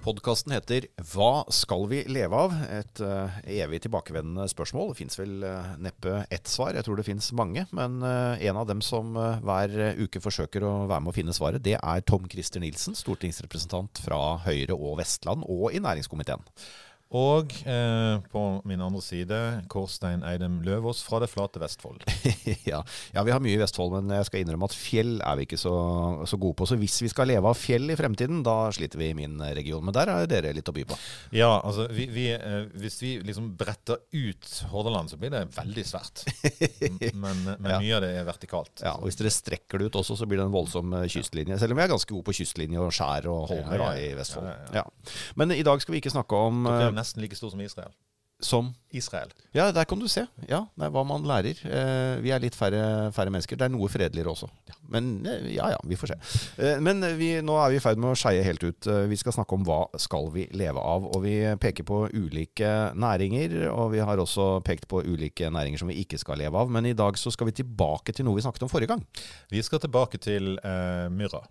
Podkasten heter 'Hva skal vi leve av?' Et uh, evig tilbakevendende spørsmål. Det fins vel uh, neppe ett svar, jeg tror det fins mange. Men uh, en av dem som hver uke forsøker å være med å finne svaret, det er Tom Christer Nilsen, stortingsrepresentant fra Høyre og Vestland og i næringskomiteen. Og eh, på min andre side Kårstein Eidem Løvaas fra det flate Vestfold. ja. ja. vi har mye i Vestfold, men jeg skal innrømme at fjell er vi ikke så, så, gode på. Så hvis vi skal leve av fjell i fremtiden, da sliter vi i min region. Men der har dere litt å by på. Ja, altså vi, vi, eh, hvis vi liksom bretter ut Hordaland, så blir det veldig svært. men, men ja. mye av det er vertikalt. Ja, og hvis dere strekker det ut også, så blir det en voldsom eh, kystlinje. Selv om vi er ganske gode på kystlinje og skjær og holmer ja, i Vestfold. Men i dag skal vi ikke snakke om nesten like stor som Israel. Som? Israel. Ja, der kan du se. Ja, Det er hva man lærer. Eh, vi er litt færre, færre, mennesker. Det er noe fredeligere også. Men eh, ja ja, vi får se. Eh, men vi, nå er vi i ferd med å skeie helt ut. Vi skal snakke om hva skal vi leve av. Og vi peker på ulike næringer. Og vi har også pekt på ulike næringer som vi ikke skal leve av. Men i dag så skal vi tilbake til noe vi snakket om forrige gang. Vi skal tilbake til uh, myrra.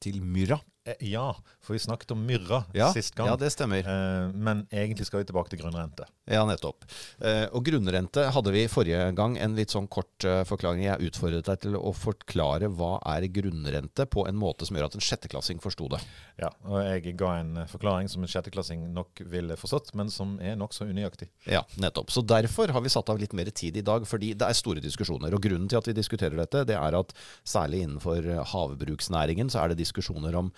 Til myrra? Eh, ja, for vi snakket om myrra ja, sist gang. Ja, det stemmer. Eh, men egentlig skal vi tilbake til grunnrente. Ja, nettopp. Eh, og grunnrente hadde vi forrige gang en litt sånn kort forklaring. Jeg utfordret deg til å forklare hva er grunnrente på en måte som gjør at en sjetteklassing forsto det. Ja, og jeg ga en forklaring som en sjetteklassing nok ville forstått, men som er nokså unøyaktig. Ja, nettopp. Så derfor har vi satt av litt mer tid i dag, fordi det er store diskusjoner. Og grunnen til at vi diskuterer dette, det er at særlig innenfor havbruksnæringen så er det diskusjoner om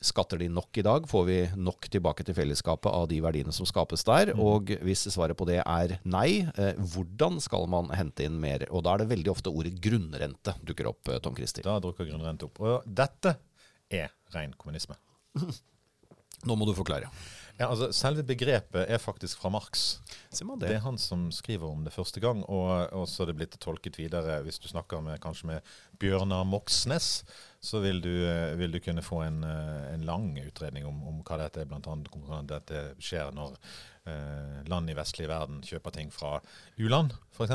skatter de nok i dag? Får vi nok tilbake til fellesskapet av de verdiene som skapes der? Mm. Og hvis svaret på det er nei, eh, hvordan skal man hente inn mer? Og da er det veldig ofte ordet grunnrente dukker opp, eh, Tom Christer. Da dukker grunnrente opp. Og dette er ren kommunisme. Nå må du forklare. Ja, altså Selve begrepet er faktisk fra Marx. Det. det. er han som skriver om det første gang, og, og så er det blitt tolket videre. Hvis du snakker med, kanskje med Bjørnar Moxnes, så vil du, eh, vil du kunne få en, eh, en, lang utredning om, om hva dette er, bl.a. hvordan dette skjer når eh, land i vestlig verden kjøper ting fra u-land, f.eks.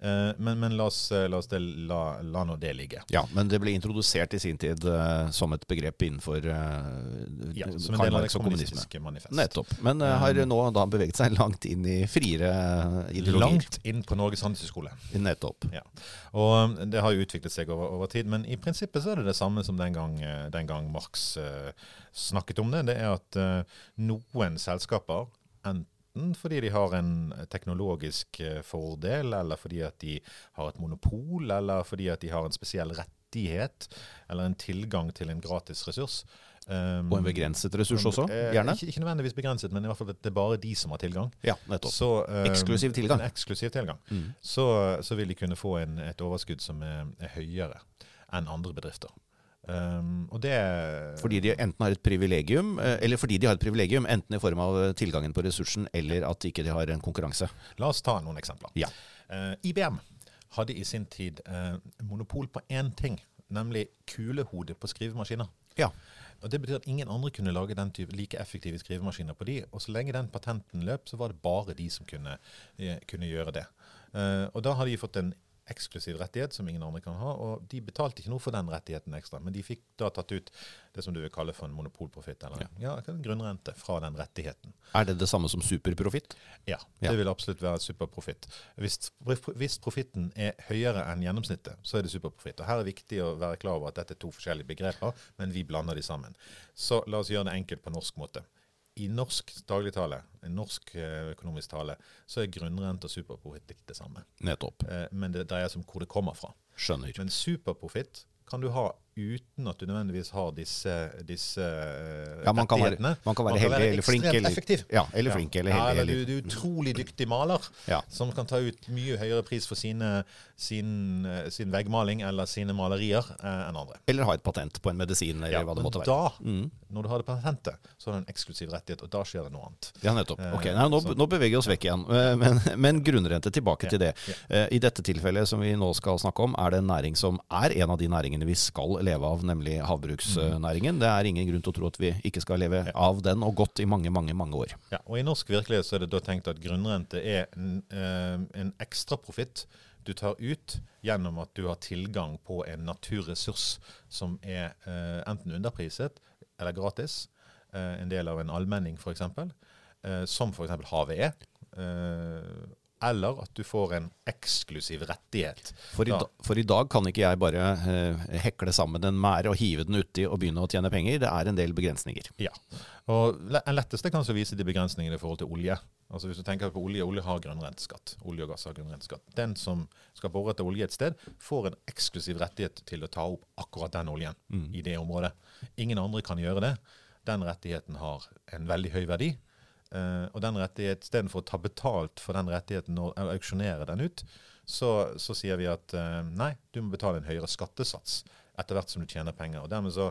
Eh, men, men la oss, la, oss det, la, la nå det ligge. Ja, Men det ble introdusert i sin tid eh, som et begrep innenfor uh, ja, som en del av det kommunistiske manifest. Nettopp. Men har nå da beveget seg langt inn i friere ideologier. Langt inn på Norges handelshøyskole. Nettopp. Ja. Og det har jo utviklet seg over, over, tid, men i prinsippet så er det det samme som den gang, den gang Marx snakket om det. Det er at noen selskaper enten fordi de har en teknologisk eh, fordel, eller fordi at de har et monopol, eller fordi at de har en spesiell rettighet, eller en tilgang til en gratis ressurs. Um, og en begrenset ressurs også, eh, gjerne? Ikke, ikke, nødvendigvis begrenset, men i hvert fall at det er bare de som har tilgang. Ja, nettopp. Så, um, eksklusiv tilgang. En eksklusiv tilgang. Mm. Så, så, vil de kunne få en, et overskudd som er, er høyere enn andre bedrifter. Um, og det Fordi de enten har et privilegium, eh, eller fordi de har et privilegium, enten i form av tilgangen på ressursen eller at ikke de har en konkurranse. La oss ta noen eksempler. Ja. Uh, IBM hadde i sin tid uh, monopol på én ting, nemlig kulehode på skrivemaskiner. Ja. Og Det betyr at ingen andre kunne lage den type like effektive skrivemaskiner på de, og så lenge den patenten løp, så var det bare de som kunne, kunne gjøre det. Uh, og da har de fått en eksklusiv rettighet som ingen andre kan ha. Og de betalte ikke noe for den rettigheten ekstra, men de fikk da tatt ut det som du vil kalle for en monopolprofitt, eller ja. Ja, en grunnrente fra den rettigheten. Er det det samme som superprofitt? Ja, det ja. vil absolutt være superprofitt. Hvis, hvis profitten er høyere enn gjennomsnittet, så er det superprofitt. Og Her er det viktig å være klar over at dette er to forskjellige begreper, men vi blander de sammen. Så la oss gjøre det enkelt på norsk måte i norsk dagligtale, i norsk eh, økonomisk tale, så er grunnrente og superprofitt litt det samme. Nettopp. Eh, men det dreier seg om hvor det kommer fra. Skjønner. Men superprofitt kan du ha uten at du nødvendigvis har disse, disse eh, ja, man kan rettighetene. Være, man kan være man heldig eller flink. Eller, effektiv. Ja, eller flink eller heldig. Ja, eller du, er utrolig dyktig maler ja. som kan ta ut mye høyere pris for sine, sin, sin veggmaling eller sine malerier eh, enn andre. Eller ha et patent på en medisin eller ja, hva det måtte være. Da, mm. når du har det patentet, så har du en eksklusiv rettighet, og da skjer det noe annet. Ja, nettopp. Ok, Nei, nå, nå, beveger vi oss vekk igjen. Eh, men, men grunnrente, tilbake til det. I dette tilfellet som vi nå skal snakke om, er det en næring som er en av de næringene vi skal leve av, nemlig havbruksnæringen. Det er ingen grunn til å tro at vi ikke skal leve av den, og godt i mange, mange mange år. Ja, og I norsk virkelighet så er det da tenkt at grunnrente er en, eh, en ekstraprofitt du tar ut gjennom at du har tilgang på en naturressurs som er eh, enten underpriset eller gratis. eh, en del av en allmenning f.eks., eh, som f.eks. havet er. Eller at du får en eksklusiv rettighet. For i, Da- for i dag kan ikke jeg bare eh, hekle sammen en mære og hive den uti og begynne å tjene penger. Det er en del begrensninger. Ja. Og En letteste kan så vise de begrensningene i forhold til olje. Altså Hvis du tenker på olje, olje har grunnrenteskatt. Olje og gass har grunnrenteskatt. Den som skal bore etter olje et sted, får en eksklusiv rettighet til å ta opp akkurat den oljen i det området. Ingen andre kan gjøre det. Den rettigheten har en veldig høy verdi. Eh, og den rettighet, istedenfor å ta betalt for den rettigheten og auksjonere den ut, så, så sier vi at uh, nei, du må betale en høyere skattesats etter hvert som du tjener penger. og Dermed så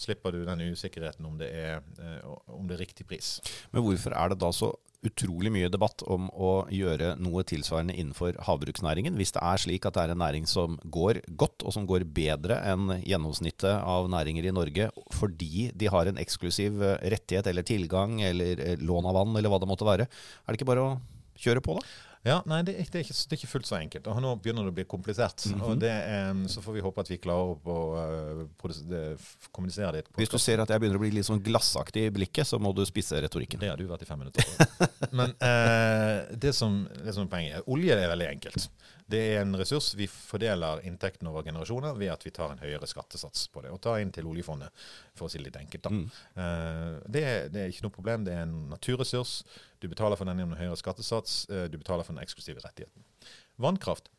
slipper du den usikkerheten om det er, eh, om det er riktig pris. Men hvorfor er det da så utrolig mye debatt om å gjøre noe tilsvarende innenfor havbruksnæringen, hvis det er slik at det er en næring som går godt, og som går bedre enn gjennomsnittet av næringer i Norge, fordi de har en eksklusiv eh, rettighet eller tilgang eller eh, lån av vann, eller hva det måtte være. Er det ikke bare å kjøre på, da? Ja, nei, det er, det, er ikke, det er ikke fullt så enkelt. Og Nå begynner det å bli komplisert. og det um, Så får vi håpe at vi klarer å uh, det- kommunisere det. Hvis du ser at jeg begynner å bli litt sånn glassaktig i blikket, så må du spisse retorikken. Det har du vært i fem minutter. Men uh, det, som, det som er poenget Olje er veldig enkelt. Det er en ressurs. Vi fordeler inntekten over generasjoner ved at vi tar en høyere skattesats på det. Og tar inn til oljefondet, for å si det litt enkelt. da. Eh, det, er- det er ikke noe problem. Det er en naturressurs. Du betaler for den gjennom en høyere skattesats. eh, du betaler for den eksklusive rettigheten. Vannkraft.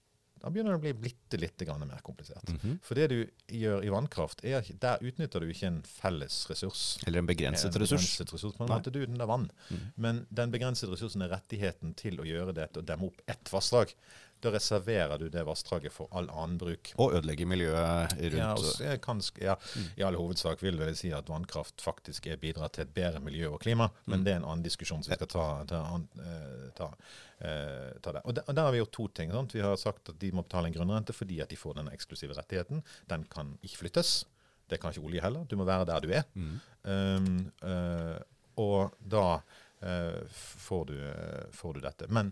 Da begynner det å bli bitte litt mer komplisert. For det du gjør i vannkraft, er der utnytter du ikke en felles ressurs. Eller en begrenset En ressurs. begrenset ressurs på en måte, du, den er vann. Men den begrensede ressursen er rettigheten til å gjøre det, til å demme opp ett vassdrag. Da reserverer du det vassdraget for all annen bruk. Og ødelegge miljøet rundt. Ja, også, kan, ja, I all hovedsak vil jeg si at vannkraft faktisk er bidrar til et bedre miljø og klima, men det er en annen diskusjon som vi skal ta, ta, eh, ta, eh, ta der. Og, der. og der har vi gjort to ting. Sant? Vi har sagt at de må betale en grunnrente fordi at de får den eksklusive rettigheten. Den kan ikke flyttes. Det kan ikke olje heller. Du må være der du er. Um, uh, og da uh, får, du, uh, får du dette. Men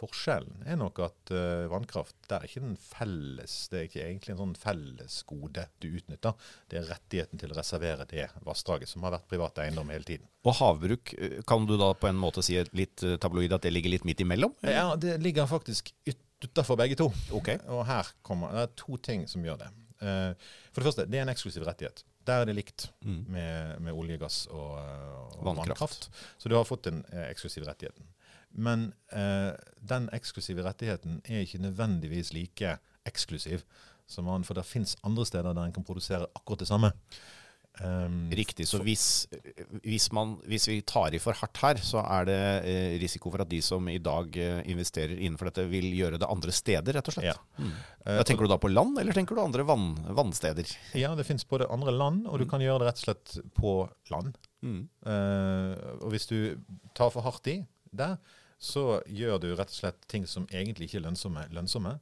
forskjellen er nok at uh, vannkraft det er ikke den felles, det er ikke egentlig en sånn fellesgode du utnytter. Det er rettigheten til å reservere det vassdraget, som har vært privat eiendom hele tiden. Og havbruk, eh, kan du da på en måte si litt eh, tabloid at det ligger litt midt imellom? Ja, det ligger faktisk ut utafor begge to. Okay. Og her kommer det er to ting som gjør det. Uh, For det første, det er en eksklusiv rettighet. Der er det likt med, med olje, gass og, og Vannkraft. vannkraft. Så du har fått den eksklusive rettigheten. Men eh, den eksklusive rettigheten er ikke nødvendigvis like eksklusiv som annen, for det fins andre steder der en kan produsere akkurat det samme. Um, Riktig. Så hvis, hvis, man, hvis vi tar i for hardt her, så er det eh, risiko for at de som i dag eh, investerer innenfor dette, vil gjøre det andre steder, rett og slett. Ja. Mm. Eh, tenker du da på land, eller tenker du andre vann, vannsteder? Ja, det fins både andre land, og du kan gjøre det rett og slett på land. Mm. Uh, og hvis du tar for hardt i der, så gjør du rett og slett ting som egentlig ikke er lønnsomme, lønnsomme.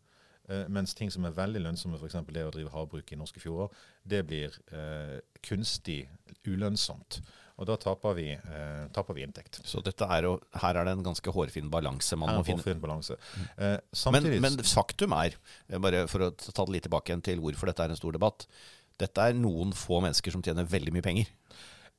eh, mens ting som er veldig lønnsomme, f.eks. det å drive havbruk i norske fjorder, det blir eh, kunstig ulønnsomt. Og da taper vi, eh, taper vi inntekt. Så dette er jo, her er det en ganske hårfin balanse man må finne. Hårfin balanse. Eh, Men, samtidig men faktum er, eh, bare for å ta det litt tilbake igjen til hvorfor dette er en stor debatt, dette er noen få mennesker som tjener veldig mye penger.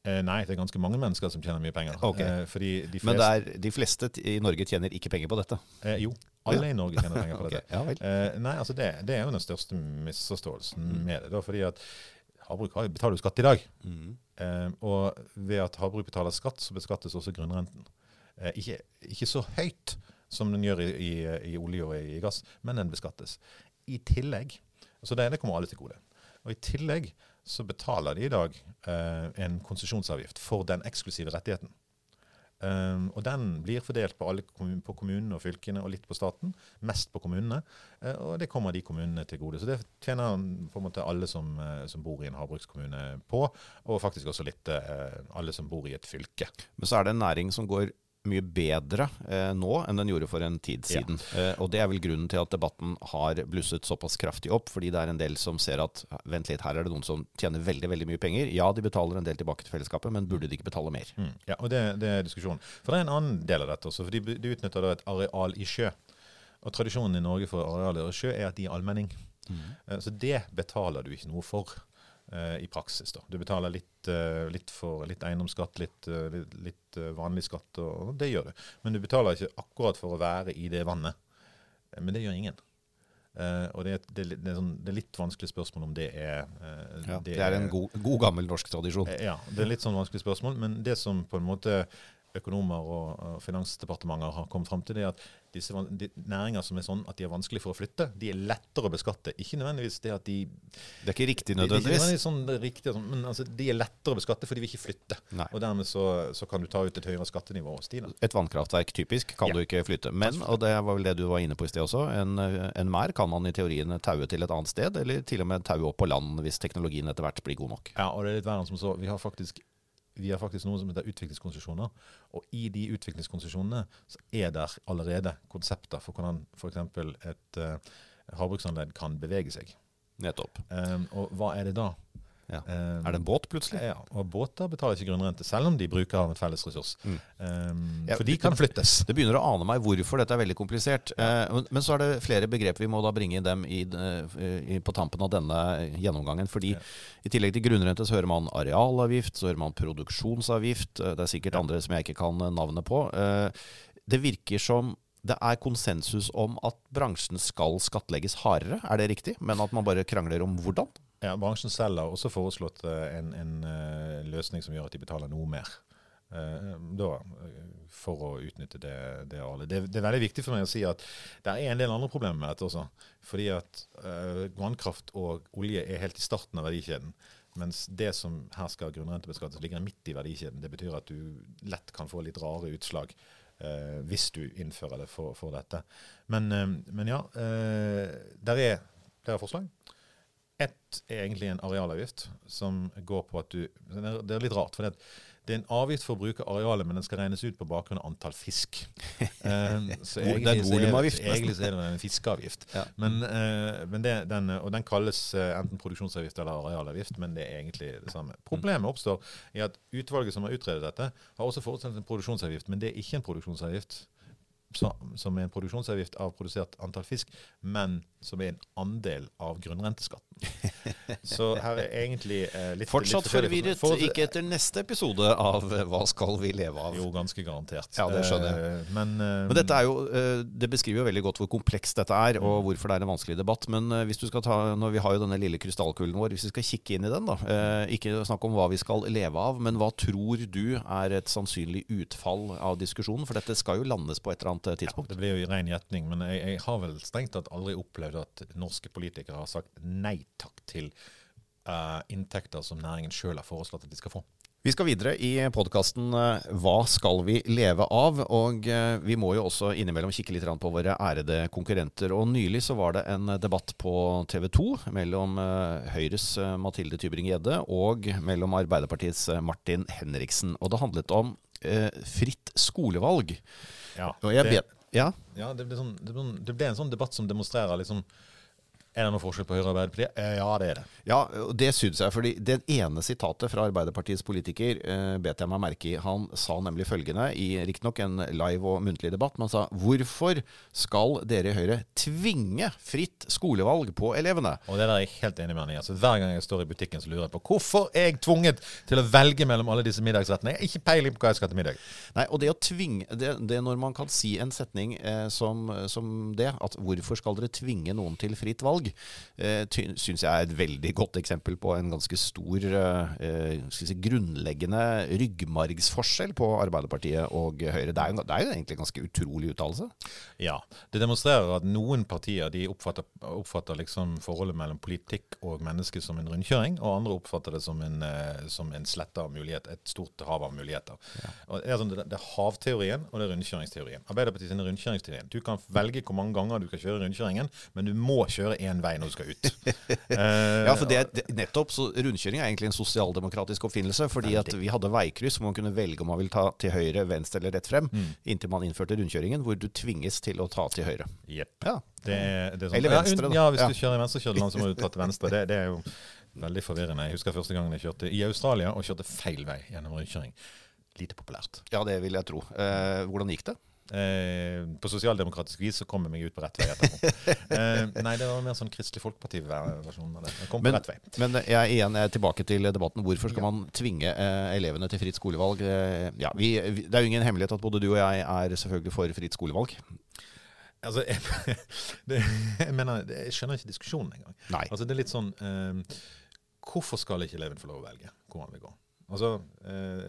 Eh, Nei, det er ganske mange mennesker som tjener mye penger. Okay. Eh, de Men er, de fleste i Norge tjener ikke penger på dette. eh, Jo, alle i Norge tjener penger på okay. dette. ja. Eh, nei, altså det, det er jo den største misforståelsen med det. Da, fordi at havbruk har- betaler jo skatt i dag. Eh, og ved at havbruk betaler skatt, så beskattes også grunnrenten. Eh, ikke, ikke så høyt som den gjør i, i, i olje og i, i gass, men den beskattes. I tillegg, Så det, det kommer alle til gode. Og I tillegg så betaler de i dag eh, en konsesjonsavgift for den eksklusive rettigheten. Um, og den blir fordelt på, alle kommun, på kommunene og fylkene og litt på staten. Mest på kommunene. Uh, og det kommer de kommunene til gode. Så det tjener på en måte alle som, uh, som bor i en havbrukskommune på. Og faktisk også litt uh, alle som bor i et fylke. Men så er det en næring som går mye bedre eh, nå enn den gjorde for en tid Ja. siden. Eh, og det er vel grunnen til at debatten har blusset såpass kraftig opp, fordi det er en del som ser at vent litt, her er det noen som tjener veldig veldig mye penger. Ja, de betaler en del tilbake til fellesskapet, men burde de ikke betale mer? Mm. Ja, og det, det er diskusjonen. For det er en annen del av dette også. for De, de utnytter da et areal i sjø. Og Tradisjonen i Norge for arealer i sjø er at de er allmenning. Eh, Så det betaler du ikke noe for. Eh, i praksis. da. Du betaler litt, eh, litt, for, litt eiendomsskatt, litt, eh, litt, vanlig skatt, og det gjør du. Men du betaler ikke akkurat for å være i det vannet. Men det gjør ingen. Og det, er et- det, er sånn, det er litt vanskelig spørsmål om det er Ja, det er en god, god gammel norsk tradisjon. Ja, det er litt sånn vanskelig spørsmål. Men det som på en måte økonomer og, finansdepartementer har kommet fram til, det at disse de, næringer som er sånn at de er vanskelig for å flytte, de er lettere å beskatte. Ikke nødvendigvis det at de Det er ikke riktig nødvendigvis? de, de, sånn, riktig, sånn, men altså, de er lettere å beskatte fordi vi ikke flytter. Nei. Og dermed så, så kan du ta ut et høyere skattenivå de. Et vannkraftverk typisk kan Ja. du ikke flytte. Men, og det var vel det du var inne på i sted også, en, en mer kan man i teorien taue til et annet sted, eller til og med taue opp på land hvis teknologien etter hvert blir god nok. Ja, og det er litt verre som så. Vi har faktisk vi har faktisk noe som heter utviklingskonsesjoner. Og i de utviklingskonsesjonene så er der allerede konsepter for hvordan f.eks. et uh, havbruksanlegg kan bevege seg. Nettopp. Um, og hva er det da? Ja. Um, Er det en båt plutselig? Ja, og båter betaler ikke grunnrente, selv om de bruker av en felles ressurs. Mm. Um, Ja, for de kan flyttes. Det begynner å ane meg hvorfor dette er veldig komplisert. Uh, men- men så er det flere begrep vi må da bringe dem i, eh, i, på tampen av denne gjennomgangen. Fordi Ja. i tillegg til grunnrente så hører man arealavgift, så hører man produksjonsavgift. eh, Det er sikkert andre som jeg ikke kan navnet på. Uh, det virker som det er konsensus om at bransjen skal skattlegges hardere, er det riktig? Men at man bare krangler om hvordan? Ja, Bransjen selv har også foreslått eh, en, en eh, løsning som gjør at de betaler noe mer. Eh, da, for å utnytte det, det arealet. Det, det er veldig viktig for meg å si at det er en del andre problemer med dette også. Fordi at eh, vannkraft og olje er helt i starten av verdikjeden. Mens det som her skal grunnrentebeskattes, ligger midt i verdikjeden. Det betyr at du lett kan få litt rare utslag uh, hvis du innfører det for, for dette. Men, uh, men ja, der er flere forslag. Ett er egentlig en arealavgift som går på at du Det er, er litt rart, for det, det er en avgift for å bruke arealet, men den skal regnes ut på bakgrunn av antall fisk. Uh, så Det er egentlig volumavgift. Egentlig er det en fiskeavgift. Ja. Men, uh, men det, den, og den kalles eh, enten produksjonsavgift eller arealavgift, men det er egentlig det samme. Problemet oppstår i at utvalget som har utredet dette, har også forutsatt en produksjonsavgift, men det er ikke en produksjonsavgift som er en produksjonsavgift av produsert antall fisk, men som er en andel av grunnrenteskatten. Så her er egentlig eh, litt Fortsatt litt forvirret, For- ikke etter neste episode av eh, Hva skal vi leve av? Jo, ganske garantert. Ja, det skjønner jeg. Eh, Men, eh, Men dette er jo, eh, Det beskriver jo veldig godt hvor komplekst dette er, Mm. og hvorfor det er en vanskelig debatt. Men eh, hvis du skal ta, når vi har jo denne lille krystallkulen vår, hvis vi skal kikke inn i den, da eh, Ikke snakke om hva vi skal leve av, men hva tror du er et sannsynlig utfall av diskusjonen? For dette skal jo landes på et eller annet tidspunkt. Ja, Det blir jo i ren gjetning, men jeg, jeg har vel strengt tatt aldri opplevd at norske politikere har sagt nei takk til uh, inntekter som næringen sjøl har foreslått at de skal få. Vi skal videre i podkasten Hva skal vi leve av? Og eh, vi må jo også innimellom kikke litt på våre ærede konkurrenter. Og nylig så var det en debatt på TV 2 mellom eh, Høyres eh, Mathilde Tybring-Gjedde og mellom Arbeiderpartiets eh, Martin Henriksen. Og det handlet om eh, fritt skolevalg. Ja, det, Ja, ja det, ble sånn, det, ble, en sånn debatt som demonstrerer liksom Er det noen forskjell på Høyre og Arbeiderpartiet? Eh, ja, det er det. Ja, og det syns jeg. fordi det ene sitatet fra Arbeiderpartiets politiker eh, bet jeg meg merke i. Han sa nemlig følgende, i riktignok en live og muntlig debatt, men han sa hvorfor skal dere i Høyre tvinge fritt skolevalg på elevene? Og det er jeg helt enig med han i. Altså, hver gang jeg står i butikken, så lurer jeg på hvorfor er jeg tvunget til å velge mellom alle disse middagsrettene. Jeg har ikke peiling på hva jeg skal til middag. Nei, og det å tvinge Det, det når man kan si en setning eh, som, som det, at hvorfor skal dere tvinge noen til fritt valg, eh, syns jeg er et veldig godt eksempel på en ganske stor eh, eh, si, grunnleggende ryggmargsforskjell på Arbeiderpartiet og Høyre. Det er jo, det er jo egentlig en ganske utrolig uttalelse. Ja, Det demonstrerer at noen partier de oppfatter, oppfatter liksom forholdet mellom politikk og menneske som en rundkjøring, og andre oppfatter det som en, eh, som en slette av mulighet, et stort hav av muligheter. Og det, er sånn, det, det er havteorien og det er rundkjøringsteorien. Arbeiderpartiet sin rundkjøringsteorien. Du kan velge hvor mange ganger du skal kjøre rundkjøringen, men du må kjøre én vei når du skal ut. Eh, Ja, for det, det, nettopp, så Rundkjøring er egentlig en sosialdemokratisk oppfinnelse. fordi at vi hadde veikryss hvor man kunne velge om man vil ta til høyre, venstre eller rett frem, inntil man innførte rundkjøringen, hvor du tvinges til å ta til høyre. Yep. Ja, Det, det sånn, Eller venstre, Ja, da. ja, hvis du kjører i venstrekjørland, så må du ta til venstre. Det, det er jo veldig forvirrende. Jeg husker første gangen jeg kjørte i Australia og kjørte feil vei gjennom rundkjøring. Lite populært. ja det vil jeg tro. Eh, hvordan gikk det? Eh, på sosialdemokratisk vis så kom jeg meg ut på rett vei etterpå. Eh, nei, det var mer sånn Kristelig Folkeparti-versjon av det. Jeg kom på Men, rett vei. men jeg er igjen er tilbake til debatten. Hvorfor skal man tvinge eh, elevene til fritt skolevalg? Eh, ja, vi, vi, det er jo ingen hemmelighet at både du og jeg er selvfølgelig for fritt skolevalg. Altså, jeg, det, jeg mener, jeg skjønner ikke diskusjonen engang. Nei. Altså, det er litt sånn eh, Hvorfor skal ikke eleven få lov å velge hvor han vil gå? Altså, eh,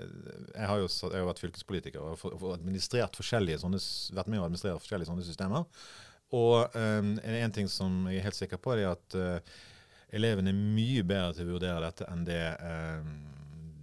jeg har jo jeg har vært fylkespolitiker og administrert forskjellige sånne, vært med å administrere forskjellige sånne systemer. Og um, en ting som jeg er helt sikker på, er at eh, elevene er mye bedre til å vurdere dette enn det, eh,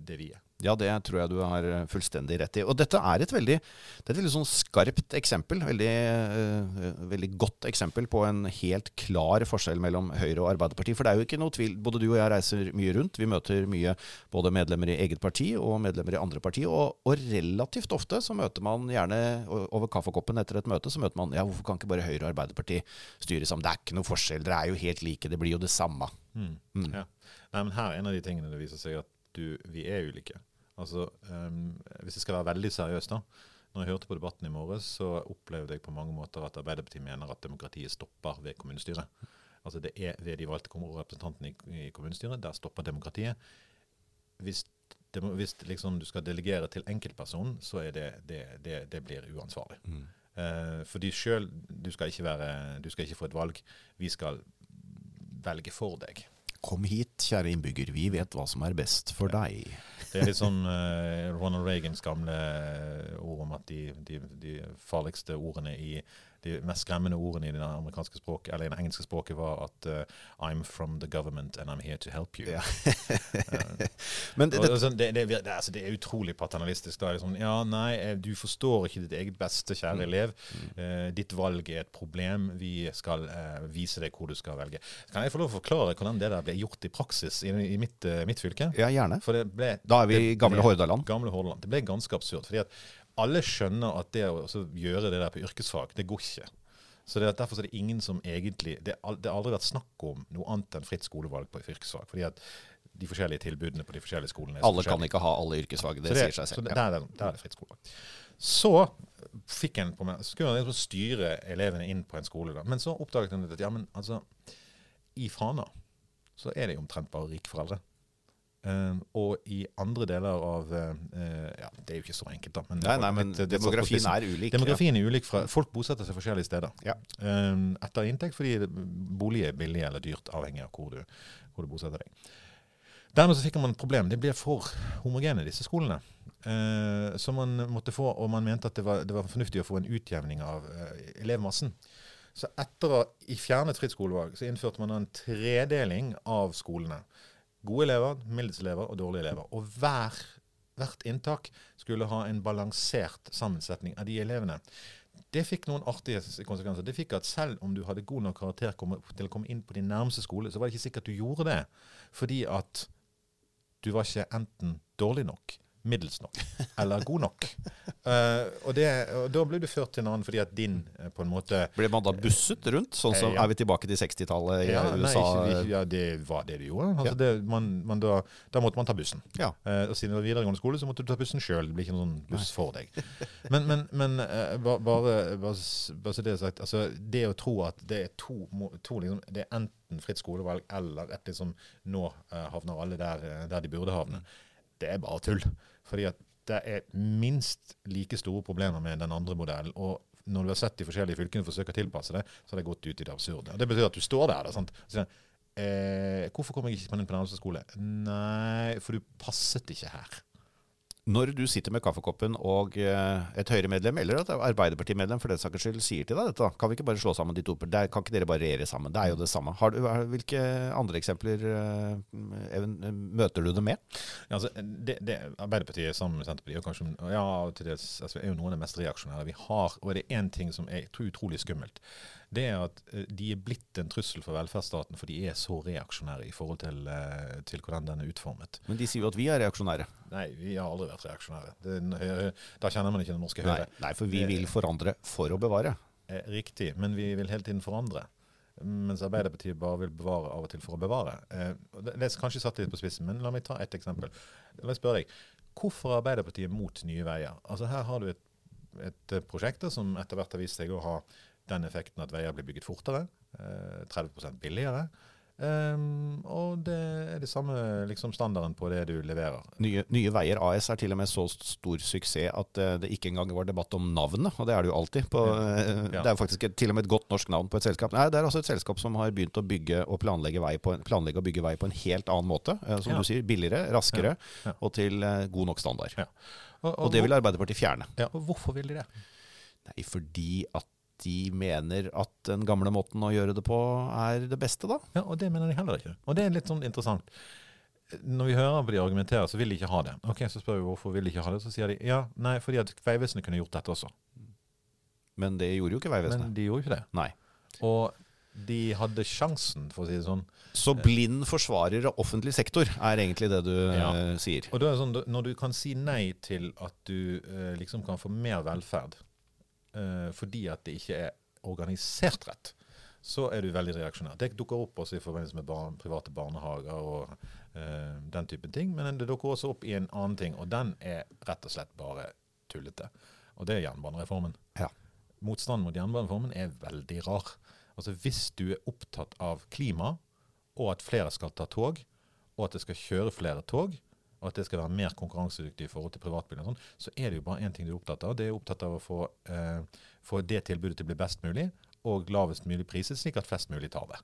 det vi er. Ja, det tror jeg du har eh, fullstendig rett i. Og dette er et veldig, det er et veldig sånn skarpt eksempel. Veldig, uh, veldig godt eksempel på en helt klar forskjell mellom Høyre og Arbeiderpartiet. For det er jo ikke noe tvil. Både du og jeg reiser mye rundt. Vi møter mye både medlemmer i eget parti og medlemmer i andre parti. Og, og relativt ofte så møter man gjerne over kaffekoppen etter et møte, så møter man ja, hvorfor kan ikke bare Høyre og Arbeiderpartiet styre sammen? Det er ikke noe forskjell. Dere er jo helt like. Det blir jo det samme. Mm. Mm. Ja. Nei, men her er en av de tingene det viser seg at du, vi er ulike. Altså, um, Hvis jeg skal være veldig seriøs, da. Når jeg hørte på debatten i morges, så opplevde jeg på mange måter at Arbeiderpartiet mener at demokratiet stopper ved kommunestyret. Altså Det er ved de valgte representantene i, i kommunestyret. Der stopper demokratiet. Hvis, det, hvis liksom du skal delegere til enkeltpersonen, så er det, det, det, det blir uansvarlig. Eh, fordi sjøl du, skal ikke være- du skal ikke få et valg. Vi skal velge for deg. Kom hit, kjære innbygger. Vi vet hva som er best for deg. Det er litt sånn Ronald Reagans gamle eh, ord om at de, de, de farligste ordene i de mest skremmende ordene i det amerikanske språket, eller i det engelske språket var at uh, I'm from the government and I'm here to help you. Ja. Eh, Men det, og, sånn, det, det, altså, det er utrolig paternalistisk. Da er det sånn, ja, nei, eh, du forstår ikke ditt eget beste, kjære elev. Uh, ditt valg er et problem. Vi skal uh, vise deg hvor du skal velge. Kan jeg få lov å forklare hvordan det der ble gjort i praksis i, i mitt, mitt fylke? ja, gjerne. Ble, Da er vi i gamle Hordaland. Gamle Hordaland. Det ble ganske absurd. fordi at alle skjønner at det å gjøre det der på yrkesfag, det går ikke. Så det, er- Derfor så er det ingen som egentlig Det har det har aldri vært snakk om noe annet enn fritt skolevalg på yrkesfag. fordi at de forskjellige tilbudene på de forskjellige skolene er så Alle kan ikke ha alle yrkesfag. Det, det sier seg så selv. det, Ja. der, er det- der er det fritt skolevalg. Så fikk en på meg, så skulle han liksom styre elevene inn på en skole. da. Men så oppdaget han at ja, men altså, i Fana så er det jo omtrent bare rike foreldre. Um, og i andre deler av uh, Ja, det er jo ikke så enkelt, da. Men, Nei, nei, men på demografien er ulik. Demografien er ulik fra Folk bosetter seg forskjellige steder. Ja. Um, etter inntekt, fordi bolig er billig eller dyrt, avhengig av hvor du, hvor du bosetter deg. Dermed så fikk man et problem. Det ble for homogene, disse skolene. Eh, så man måtte få, og man mente at det var, det var fornuftig å få en utjevning av eh, elevmassen. Så etter å ha fjernet fritt skolevalg, så innførte man en tredeling av skolene. Gode elever, middels elever og dårlige elever. Og hver, hvert inntak skulle ha en balansert sammensetning av de elevene. Det fikk noen artige konsekvenser. Det fikk at selv om du hadde god nok karakter til å komme inn på din nærmeste skole, så var det ikke sikkert du gjorde det. Fordi at du var ikke enten dårlig nok, middels nok eller god nok. Uh, og, det, og da ble du ført til en annen fordi at din eh, på en måte Ble man da busset rundt? Sånn som ja. er vi tilbake til 60-tallet i ja, USA? Nei, ja, det var det du gjorde. Altså det, man, man da, da måtte man ta bussen. Ja. Uh, og siden det var videregående skole, så måtte du ta bussen sjøl. Det blir ikke noen sånn buss for deg. Men, men, men bare, bare, så det er sagt, altså, det å tro at det er to, to liksom, Det er enten fritt skolevalg eller et liksom Nå havner alle der, der de burde havne. Det er bare tull. Fordi at det er minst like store problemer med den andre modellen. og når du har sett de forskjellige fylkene forsøke å tilpasse det, så har det gått ut i det absurde. Og Det betyr at du står der. da, sant? Eh, 'Hvorfor kommer jeg ikke på nærmeste skole?' Nei, for du passet ikke her. Når du sitter med kaffekoppen og eh, et Høyre-medlem eller et Arbeiderparti-medlem for den saks skyld sier til deg dette, kan vi ikke bare slå sammen de to? Kan ikke dere bare regjere sammen? Det er jo det samme. Du, hvilke andre eksempler eh, møter du det med? Ja, altså, det, det, Arbeiderpartiet sammen med Senterpartiet og kanskje, ja, til dels, altså, er jo noen av de mest reaksjonære vi har. Og det én ting som er utrolig skummelt. Det er at eh, de er blitt en trussel for velferdsstaten, for de er så reaksjonære i forhold til, eh, til hvordan den er utformet. Men de sier jo at vi er reaksjonære. Nei, vi har aldri vært reaksjonære. Da kjenner man ikke den norske Høyre. nei, for vi vil forandre for å bevare. Eh, Riktig, men vi vil hele tiden forandre. Mens Arbeiderpartiet bare vil bevare av og til for å bevare. Det, er kanskje satt litt på spissen, men la meg ta et eksempel. La meg spørre deg, Hvorfor er Arbeiderpartiet mot Nye Veier? Altså Her har du et, et prosjekt som etter hvert har vist seg å ha den effekten at veier blir bygget fortere, eh, 30 billigere. Um, og det er det samme liksom, standarden på det du leverer. Nye, Nye, Veier AS er til og med så stor suksess at uh, det ikke engang var debatt om navnet, og det er det jo alltid. På, uh, ja. Det er jo faktisk et, til og med et godt norsk navn på et selskap. Nei, Det er altså et selskap som har begynt å bygge og planlegge, vei på, planlegge og bygge vei på en helt annen måte. Uh, som ja. du sier, billigere, raskere ja. og til god nok standard. Og, og, og, det vil Arbeiderpartiet fjerne. Ja, og Hvorfor vil de det? Nei, fordi at de mener at den gamle måten å gjøre det på er det beste, da. Ja, og det mener de heller ikke. Og det er litt sånn interessant. Når vi hører på de argumentere, så vil de ikke ha det. Ok, Så spør vi hvorfor vil de ikke ha det. Så sier de ja, nei, fordi at Vegvesenet kunne gjort dette også. Men det gjorde jo ikke Vegvesenet. Men de gjorde ikke det. Nei. Og de hadde sjansen, for å si det sånn. Så blind forsvarer av offentlig sektor er egentlig det du ja. uh, sier. Og det er sånn, Når du kan si nei til at du uh, liksom kan få mer velferd uh, fordi at det ikke er organisert rett, så er du veldig reaksjonær. Det dukker opp også i forbindelse med barn, private barnehager og uh, den typen ting. Men det dukker også opp i en annen ting, og den er rett og slett bare tullete. Og det er jernbanereformen. Ja. Motstanden mot jernbanereformen er veldig rar. Altså Hvis du er opptatt av klima, og at flere skal ta tog, og at det skal kjøre flere tog, og at det skal være mer konkurransedyktig i forhold til privatbiler, sånn, så er det jo bare én ting du er opptatt av. Det er opptatt av å få, eh, få det tilbudet til å bli best mulig, og lavest mulig priser, slik at flest mulig tar det.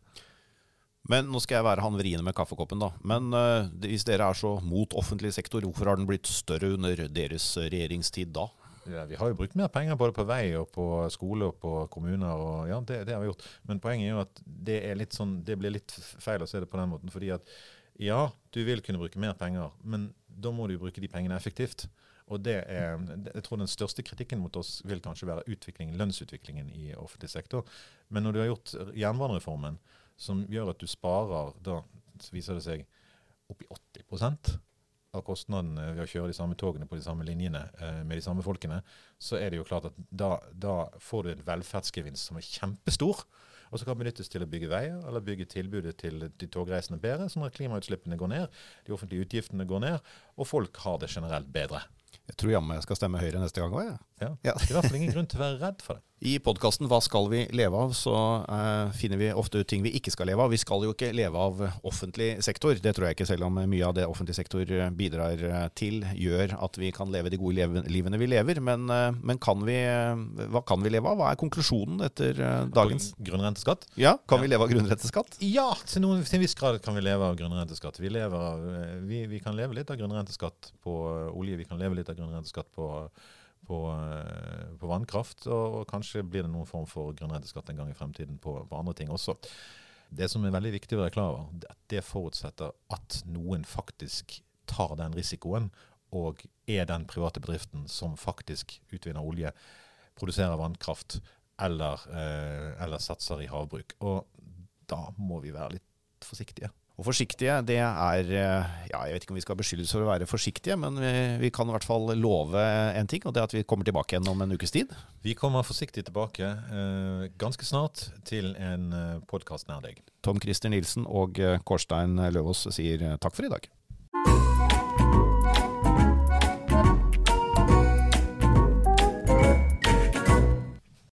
Men nå skal jeg være han vriene med kaffekoppen, da. Men eh, hvis dere er så mot offentlig sektor, hvorfor har den blitt større under deres regjeringstid da? Ja, vi har jo brukt mer penger både på vei og på skole og på kommuner. og ja, det, det har vi gjort. Men poenget er jo at det, er litt sånn, det blir litt feil å se det på den måten. fordi at ja, du vil kunne bruke mer penger, men da må du bruke de pengene effektivt. Og det er, jeg tror Den største kritikken mot oss vil kanskje være utviklingen, lønnsutviklingen i offentlig sektor. Men når du har gjort jernbanereformen, som gjør at du sparer da viser det seg oppi 80 av kostnadene ved å kjøre de samme togene på de samme linjene eh, med de samme folkene, så er det jo klart at da, da får du en velferdsgevinst som er kjempestor og som kan benyttes til å bygge veier eller bygge tilbudet til de togreisende bedre, sånn at klimautslippene går ned, de offentlige utgiftene går ned, og folk har det generelt bedre. Jeg tror jammen jeg skal stemme Høyre neste gang òg, jeg. Ja. Ja. Det er i hvert fall ingen grunn til å være redd for det. I podkasten 'Hva skal vi leve av?' så eh, finner vi ofte ut ting vi ikke skal leve av. Vi skal jo ikke leve av offentlig sektor. Det tror jeg ikke, selv om mye av det offentlig sektor bidrar eh, til, gjør at vi kan leve de gode livene vi lever. Men, uh, men kan vi, hva kan vi leve av? Hva er konklusjonen etter dagens Grunnrenteskatt? Ja, Kan ja. vi leve av grunnrenteskatt? Ja, til, noen, til, en viss grad kan vi leve av grunnrenteskatt. Vi, lever, vi, vi kan leve litt av grunnrenteskatt på olje, vi kan leve litt av grunnrenteskatt på på, eh, på vannkraft, og, og, kanskje blir det noen form for grunnrenteskatt en gang i fremtiden på, på, andre ting også. Det som er veldig viktig å være klar over, det, det forutsetter at noen faktisk tar den risikoen, og er den private bedriften som faktisk utvinner olje, produserer vannkraft eller, eh, eller satser i havbruk. Og da må vi være litt forsiktige. Og forsiktige, det er eh, Ja, jeg vet ikke om vi skal beskyldes for å være forsiktige, men vi, vi, kan i hvert fall love en ting, og det er at vi kommer tilbake igjen om en ukes tid. Vi kommer forsiktig tilbake eh, ganske snart til en eh, podkast nær deg. Tom Christer Nilsen og eh, Kårstein Løvaas sier takk for i dag.